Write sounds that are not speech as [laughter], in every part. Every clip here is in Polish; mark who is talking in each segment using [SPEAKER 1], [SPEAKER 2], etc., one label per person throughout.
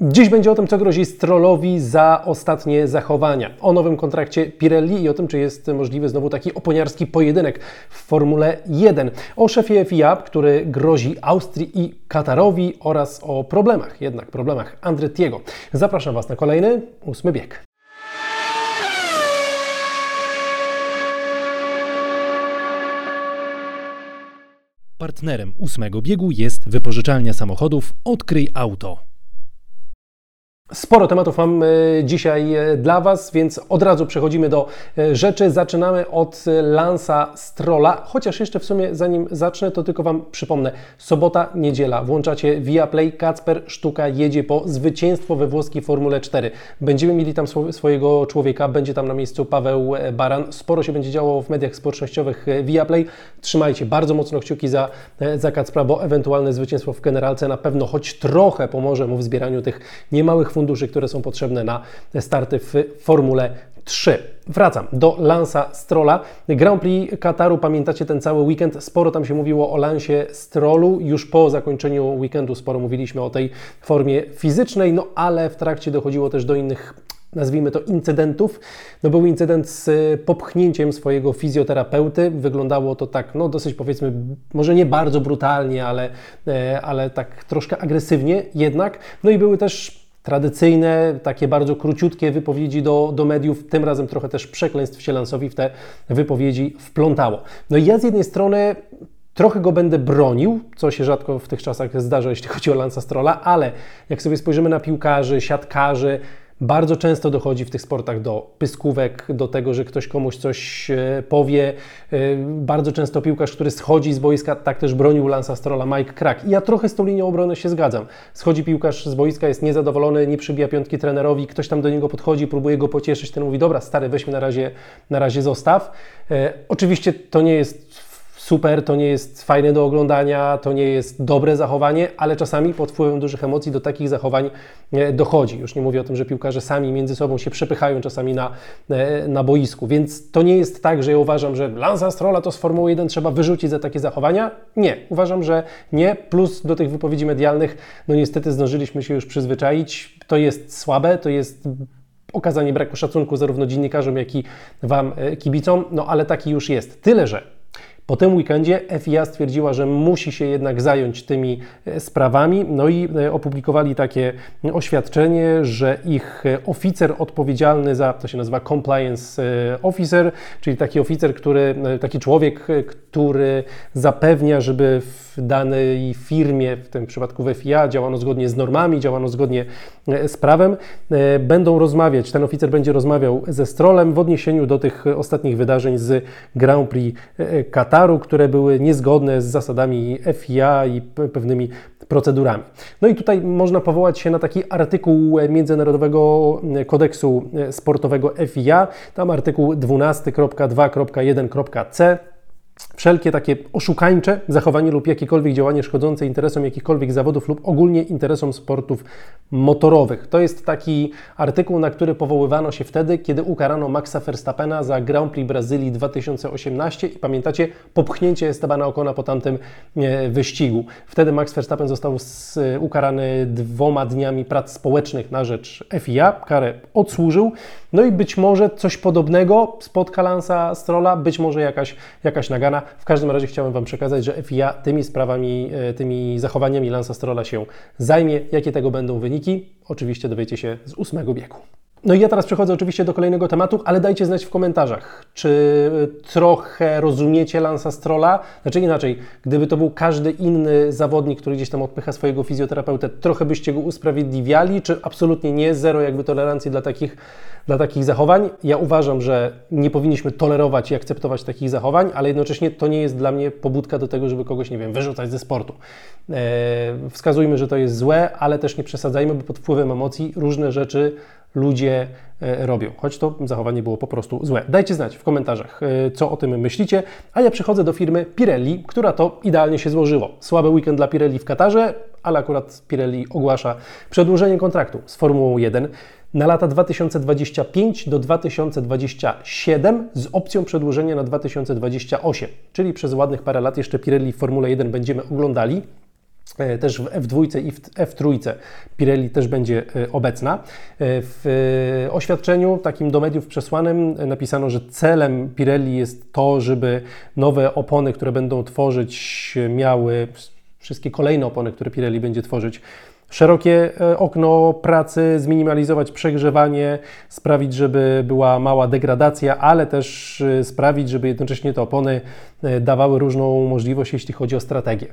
[SPEAKER 1] Dziś będzie o tym, co grozi Strollowi za ostatnie zachowania, o nowym kontrakcie Pirelli i o tym, czy jest możliwy znowu taki oponiarski pojedynek w Formule 1, o szefie FIA, który grozi Austrii i Katarowi oraz o problemach, jednak problemach Andrettiego. Zapraszam Was na kolejny, ósmy bieg. Partnerem ósmego biegu jest wypożyczalnia samochodów Odkryj Auto. Sporo tematów mam e, dzisiaj e, dla Was, więc od razu przechodzimy do e, rzeczy. Zaczynamy od Lansa Strolla, chociaż jeszcze w sumie zanim zacznę, to tylko Wam przypomnę. Sobota, niedziela, włączacie Viaplay, Kacper Sztuka jedzie po zwycięstwo we włoskiej Formule 4. Będziemy mieli tam swojego człowieka, będzie tam na miejscu Paweł Baran. Sporo się będzie działo w mediach społecznościowych Viaplay. Trzymajcie bardzo mocno kciuki za, za Kacpra, bo ewentualne zwycięstwo w generalce na pewno choć trochę pomoże mu w zbieraniu tych niemałych funduszy, które są potrzebne na starty w Formule 3. Wracam do Lansa Strolla. Grand Prix Kataru, pamiętacie ten cały weekend? Sporo tam się mówiło o Lansie Strollu. Już po zakończeniu weekendu sporo mówiliśmy o tej formie fizycznej, no ale w trakcie dochodziło też do innych nazwijmy to incydentów. No był incydent z popchnięciem swojego fizjoterapeuty. Wyglądało to tak, no dosyć powiedzmy, może nie bardzo brutalnie, ale, e, ale tak troszkę agresywnie jednak. No i były też tradycyjne, takie bardzo króciutkie wypowiedzi do, do mediów, tym razem trochę też przekleństw się Lansowi w te wypowiedzi wplątało. No i ja z jednej strony Trochę go będę bronił, co się rzadko w tych czasach zdarza, jeśli chodzi o Lansa Strolla, ale jak sobie spojrzymy na piłkarzy, siatkarzy, bardzo często dochodzi w tych sportach do pyskówek, do tego, że ktoś komuś coś e, powie. E, bardzo często piłkarz, który schodzi z boiska, tak też bronił Lansa Strolla Mike Krak. I ja trochę z tą linią obrony się zgadzam. Schodzi piłkarz z boiska, jest niezadowolony, nie przybija piątki trenerowi, ktoś tam do niego podchodzi, próbuje go pocieszyć, ten mówi, dobra stary, weźmy na razie, na razie zostaw. E, oczywiście to nie jest super, to nie jest fajne do oglądania, to nie jest dobre zachowanie, ale czasami pod wpływem dużych emocji do takich zachowań e, dochodzi. Już nie mówię o tym, że piłkarze sami między sobą się przepychają czasami na, e, na boisku, więc to nie jest tak, że ja uważam, że Lanza Strolla to z Formuły 1 trzeba wyrzucić za takie zachowania. Nie, uważam, że nie, plus do tych wypowiedzi medialnych, no niestety zdążyliśmy się już przyzwyczaić. To jest słabe, to jest okazanie braku szacunku zarówno dziennikarzom, jak i Wam, e, kibicom, no ale taki już jest. Tyle, że po tym weekendzie FIA stwierdziła, że musi się jednak zająć tymi e, sprawami, no i e, opublikowali takie oświadczenie, że ich e, oficer odpowiedzialny za, to się nazywa compliance officer, czyli taki oficer, który, taki człowiek, który zapewnia, żeby w danej firmie, w tym przypadku w FIA, działano zgodnie z normami, działano zgodnie z prawem, będą rozmawiać, ten oficer będzie rozmawiał ze Strollem w odniesieniu do tych ostatnich wydarzeń z Grand Prix Qatar które były niezgodne z zasadami FIA i pewnymi procedurami. No i tutaj można powołać się na taki artykuł Międzynarodowego Kodeksu Sportowego FIA, tam artykuł 12.2.1.c Wszelkie takie oszukańcze zachowanie lub jakiekolwiek działanie szkodzące interesom jakichkolwiek zawodów lub ogólnie interesom sportów motorowych. To jest taki artykuł, na który powoływano się wtedy, kiedy ukarano Maxa Verstappena za Grand Prix Brazylii 2018 i pamiętacie popchnięcie Estebana Ocona po tamtym e, wyścigu. Wtedy Max Verstappen został ukarany dwoma dniami prac społecznych na rzecz FIA. Karę odsłużył. No i być może coś podobnego spotka Lansa Strolla, być może jakaś, jakaś W każdym razie chciałem Wam przekazać, że FIA tymi sprawami, e, tymi zachowaniami Lansa Strolla się zajmie. Jakie tego będą wyniki? Oczywiście dowiecie się z ósmego biegu. No i ja teraz przechodzę oczywiście do kolejnego tematu, ale dajcie znać w komentarzach, czy trochę rozumiecie Lansa Strolla? Znaczy inaczej, gdyby to był każdy inny zawodnik, który gdzieś tam odpycha swojego fizjoterapeutę, trochę byście go usprawiedliwiali, czy absolutnie nie, zero jakby tolerancji dla takich, dla takich zachowań? Ja uważam, że nie powinniśmy tolerować i akceptować takich zachowań, ale jednocześnie to nie jest dla mnie pobudka do tego, żeby kogoś, nie wiem, wyrzucać ze sportu. Eee, wskazujmy, że to jest złe, ale też nie przesadzajmy, bo pod wpływem emocji różne rzeczy ludzie e, robią, choć to zachowanie było po prostu złe. Dajcie znać w komentarzach, e, co o tym myślicie, a ja przechodzę do firmy Pirelli, która to idealnie się złożyło. Słaby weekend dla Pirelli w Katarze, ale akurat Pirelli ogłasza przedłużenie kontraktu z Formułą 1 na lata 2025 do 2027 z opcją przedłużenia na 2028, czyli przez ładnych parę lat jeszcze Pirelli w Formule 1 będziemy oglądali. E, też w F2 i w F3 Pirelli też będzie e, obecna. E, w oświadczeniu takim do mediów przesłanym napisano, że celem Pirelli jest to, żeby nowe opony, które będą tworzyć, miały wszystkie kolejne opony, które Pirelli będzie tworzyć, szerokie okno pracy, zminimalizować przegrzewanie, sprawić, żeby była mała degradacja, ale też sprawić, żeby jednocześnie te opony dawały różną możliwość, jeśli chodzi o strategię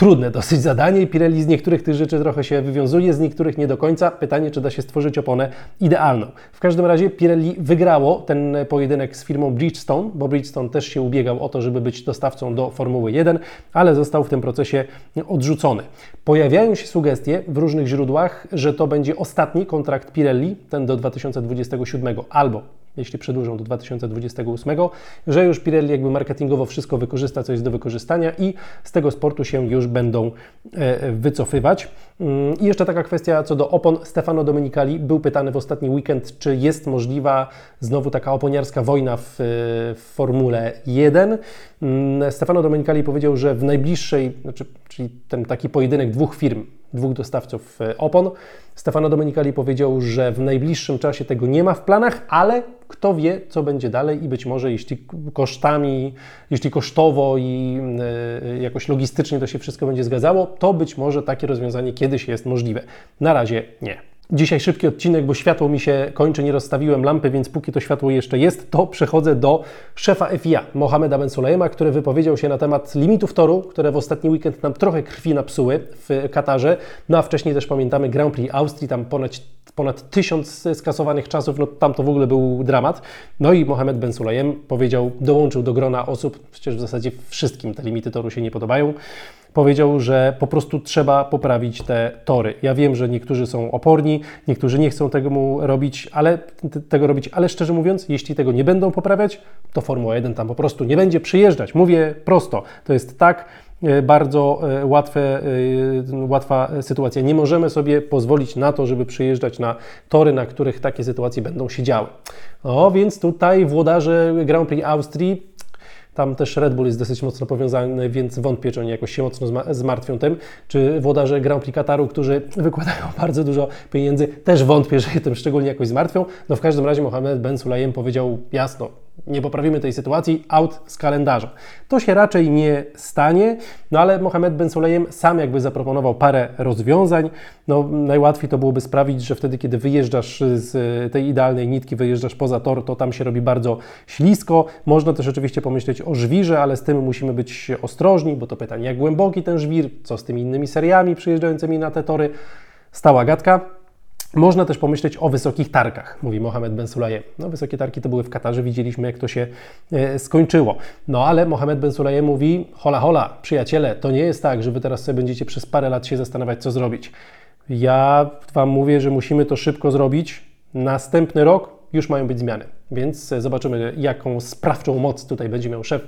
[SPEAKER 1] trudne dosyć zadanie Pirelli z niektórych tych rzeczy trochę się wywiązuje, z niektórych nie do końca. Pytanie, czy da się stworzyć oponę idealną. W każdym razie Pirelli wygrało ten pojedynek z firmą Bridgestone, bo Bridgestone też się ubiegał o to, żeby być dostawcą do Formuły 1, ale został w tym procesie odrzucony. Pojawiają się sugestie w różnych źródłach, że to będzie ostatni kontrakt Pirelli, ten do 2027 albo jeśli przedłużą do 2028, że już Pirelli jakby marketingowo wszystko wykorzysta, co jest do wykorzystania i z tego sportu się już będą e, wycofywać. Mm, I jeszcze taka kwestia co do opon. Stefano Domenicali był pytany w ostatni weekend, czy jest możliwa znowu taka oponiarska wojna w, w Formule 1. Mm, Stefano Domenicali powiedział, że w najbliższej, znaczy, czyli ten taki pojedynek dwóch firm, dwóch dostawców e, opon. Stefano Domenicali powiedział, że w najbliższym czasie tego nie ma w planach, ale kto wie, co będzie dalej i być może jeśli kosztami, jeśli kosztowo i e, jakoś logistycznie to się wszystko będzie zgadzało, to być może takie rozwiązanie kiedyś jest możliwe. Na razie nie. Dzisiaj szybki odcinek, bo światło mi się kończy, nie rozstawiłem lampy, więc póki to światło jeszcze jest, to przechodzę do szefa FIA, Mohameda Ben Sulejema, który wypowiedział się na temat limitów toru, które w ostatni weekend nam trochę krwi napsuły w Katarze. No a wcześniej też pamiętamy Grand Prix Austrii, tam ponad, ponad tysiąc skasowanych czasów, no tam to w ogóle był dramat. No i Mohamed Ben Sulejem powiedział, dołączył do grona osób, przecież w zasadzie wszystkim te limity toru się nie podobają, powiedział, że po prostu trzeba poprawić te tory. Ja wiem, że niektórzy są oporni, niektórzy nie chcą tego robić, ale tego robić, ale szczerze mówiąc, jeśli tego nie będą poprawiać, to Formuła 1 tam po prostu nie będzie przyjeżdżać. Mówię prosto. To jest tak e, bardzo e, łatwe, e, łatwa sytuacja. Nie możemy sobie pozwolić na to, żeby przyjeżdżać na tory, na których takie sytuacje będą się działy. O, więc tutaj włodarze Grand Prix Austrii tam też Red Bull jest dosyć mocno powiązany, więc wątpię, czy oni jakoś się mocno zmartwią tym. Czy włodarze Grand Prix Kataru, którzy [laughs] wykładają bardzo dużo pieniędzy, też wątpię, że się tym szczególnie jakoś zmartwią. No w każdym razie Mohamed Ben Sulayem powiedział jasno, nie poprawimy tej sytuacji, out z kalendarza. To się raczej nie stanie, no ale Mohamed Ben Sulayem sam jakby zaproponował parę rozwiązań. No, najłatwiej to byłoby sprawić, że wtedy, kiedy wyjeżdżasz z tej idealnej nitki, wyjeżdżasz poza tor, to tam się robi bardzo ślisko. Można też oczywiście pomyśleć o żwirze, ale z tym musimy być ostrożni, bo to pytanie, jak głęboki ten żwir, co z tymi innymi seriami przyjeżdżającymi na te tory. Stała gadka. Można też pomyśleć o wysokich tarkach, mówi Mohamed Ben Sulayem. No, wysokie tarki to były w Katarze, widzieliśmy jak to się e, skończyło. No ale Mohamed Ben Sulayem mówi: hola, hola, przyjaciele, to nie jest tak, że wy teraz sobie będziecie przez parę lat się zastanawiać, co zrobić. Ja Wam mówię, że musimy to szybko zrobić. Następny rok już mają być zmiany, więc zobaczymy, jaką sprawczą moc tutaj będzie miał szef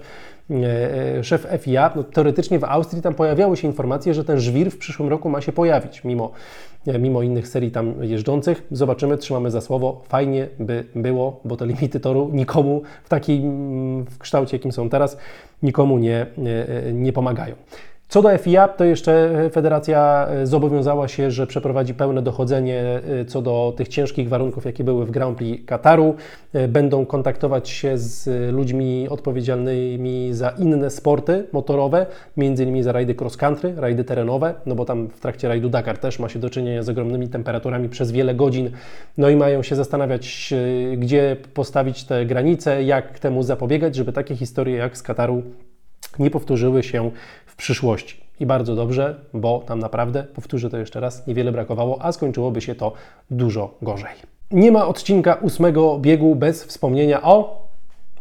[SPEAKER 1] E, e, szef FIA, no, teoretycznie w Austrii tam pojawiały się informacje, że ten żwir w przyszłym roku ma się pojawić, mimo, e, mimo innych serii tam jeżdżących. Zobaczymy, trzymamy za słowo. Fajnie by było, bo te limity toru nikomu w takim w kształcie, jakim są teraz, nikomu nie, nie pomagają. Co do FIA, to jeszcze federacja e, zobowiązała się, że przeprowadzi pełne dochodzenie e, co do tych ciężkich warunków, jakie były w Grand Prix Kataru. E, będą kontaktować się z ludźmi odpowiedzialnymi za inne sporty motorowe, innymi za rajdy cross country, rajdy terenowe, no bo tam w trakcie rajdu Dakar też ma się do czynienia z ogromnymi temperaturami przez wiele godzin, no i mają się zastanawiać, gdzie postawić te granice, jak temu zapobiegać, żeby takie historie jak z Kataru nie powtórzyły się w przyszłości. I bardzo dobrze, bo tam naprawdę, powtórzę to jeszcze raz, niewiele brakowało, a skończyłoby się to dużo gorzej. Nie ma odcinka ósmego biegu bez wspomnienia o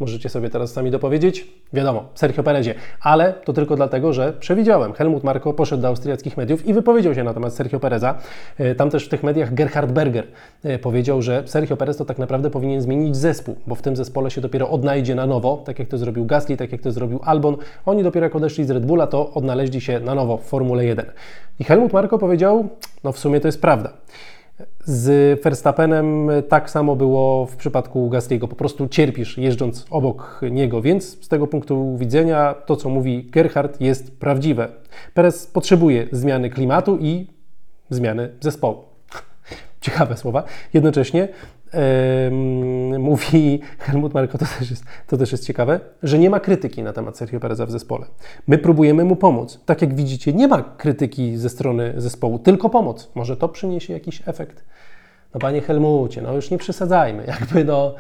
[SPEAKER 1] Możecie sobie teraz sami dopowiedzieć. Wiadomo, Sergio Perezie, ale to tylko dlatego, że przewidziałem. Helmut Marko poszedł do austriackich mediów i wypowiedział się na temat Sergio Pereza. E, tam też w tych mediach Gerhard Berger e, powiedział, że Sergio Perez to tak naprawdę powinien zmienić zespół, bo w tym zespole się dopiero odnajdzie na nowo, tak jak to zrobił Gasly, tak jak to zrobił Albon. Oni dopiero jak odeszli z Red Bulla, to odnaleźli się na nowo w Formule 1. I Helmut Marko powiedział, no w sumie to jest prawda. Z Verstappenem tak samo było w przypadku Gasly'ego. Po prostu cierpisz jeżdżąc obok niego, więc z tego punktu widzenia to, co mówi Gerhard, jest prawdziwe. Perez potrzebuje zmiany klimatu i zmiany zespołu. [laughs] Ciekawe słowa. Jednocześnie yy, mówi Helmut Marko, to też, jest, to też jest ciekawe, że nie ma krytyki na temat Sergio Pereza w zespole. My próbujemy mu pomóc. Tak jak widzicie, nie ma krytyki ze strony zespołu, tylko pomoc. Może to przyniesie jakiś efekt. No panie Helmucie, no już nie przesadzajmy. Jakby no,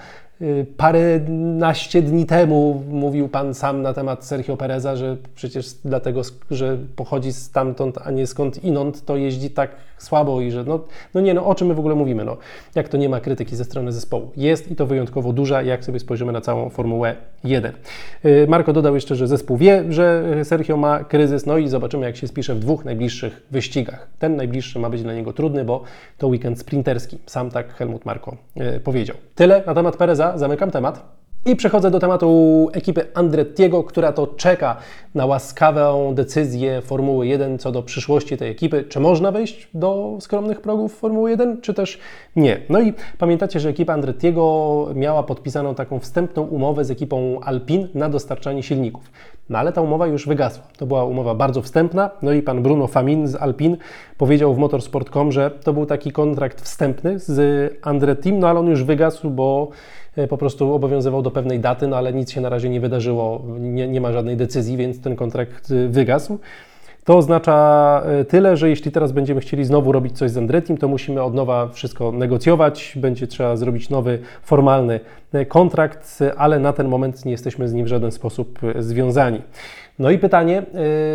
[SPEAKER 1] paręnaście dni temu mówił Pan sam na temat Sergio Pereza, że przecież dlatego, że pochodzi stamtąd, a nie skąd inąd, to jeździ tak słabo i że no, no nie, no o czym my w ogóle mówimy, no jak to nie ma krytyki ze strony zespołu. Jest i to wyjątkowo duża, jak sobie spojrzymy na całą Formułę 1. Y, Marko dodał jeszcze, że zespół wie, że Sergio ma kryzys, no i zobaczymy jak się spisze w dwóch najbliższych wyścigach. Ten najbliższy ma być dla niego trudny, bo to weekend sprinterski. Sam tak Helmut Marko y, powiedział. Tyle na temat Pereza zamykam temat. I przechodzę do tematu ekipy Andrettiego, która to czeka na łaskawą decyzję Formuły 1 co do przyszłości tej ekipy. Czy można wejść do skromnych progów Formuły 1, czy też nie? No i pamiętacie, że ekipa Andrettiego miała podpisaną taką wstępną umowę z ekipą Alpin na dostarczanie silników. No ale ta umowa już wygasła. To była umowa bardzo wstępna. No i pan Bruno Famin z Alpin powiedział w motorsport.com, że to był taki kontrakt wstępny z Andrettim, no ale on już wygasł, bo po prostu obowiązywał do pewnej daty, no ale nic się na razie nie wydarzyło, nie, nie ma żadnej decyzji, więc ten kontrakt y, wygasł. To oznacza e, tyle, że jeśli teraz będziemy chcieli znowu robić coś z Andretim, to musimy od nowa wszystko negocjować, będzie trzeba zrobić nowy, formalny e, kontrakt, ale na ten moment nie jesteśmy z nim w żaden sposób związani. No i pytanie,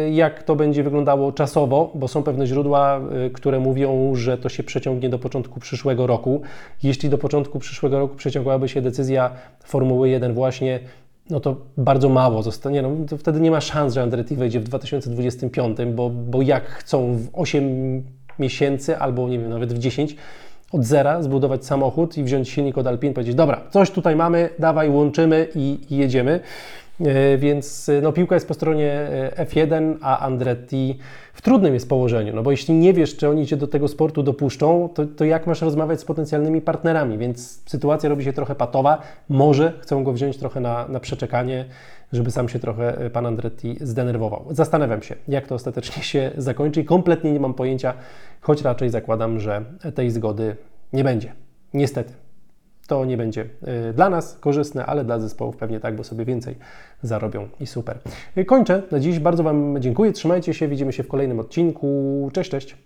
[SPEAKER 1] y, jak to będzie wyglądało czasowo, bo są pewne źródła, y, które mówią, że to się przeciągnie do początku przyszłego roku. Jeśli do początku przyszłego roku przeciągałaby się decyzja Formuły 1 właśnie, no to bardzo mało zostanie. No, to wtedy nie ma szans, że Andretti wejdzie w 2025, bo, bo jak chcą w 8 miesięcy albo nie wiem, nawet w 10 od zera zbudować samochód i wziąć silnik od Alpine, powiedzieć, dobra, coś tutaj mamy, dawaj, łączymy i, i jedziemy. E, więc e, no, piłka jest po stronie e, F1, a Andretti w trudnym jest położeniu, no bo jeśli nie wiesz, czy oni cię do tego sportu dopuszczą, to, to jak masz rozmawiać z potencjalnymi partnerami? Więc sytuacja robi się trochę patowa. Może chcą go wziąć trochę na, na przeczekanie, żeby sam się trochę pan Andretti zdenerwował. Zastanawiam się, jak to ostatecznie się zakończy i kompletnie nie mam pojęcia, choć raczej zakładam, że tej zgody nie będzie. Niestety to nie będzie y, dla nas korzystne, ale dla zespołów pewnie tak, bo sobie więcej zarobią i super. Y, kończę na dziś. Bardzo Wam dziękuję. Trzymajcie się. Widzimy się w kolejnym odcinku. Cześć, cześć.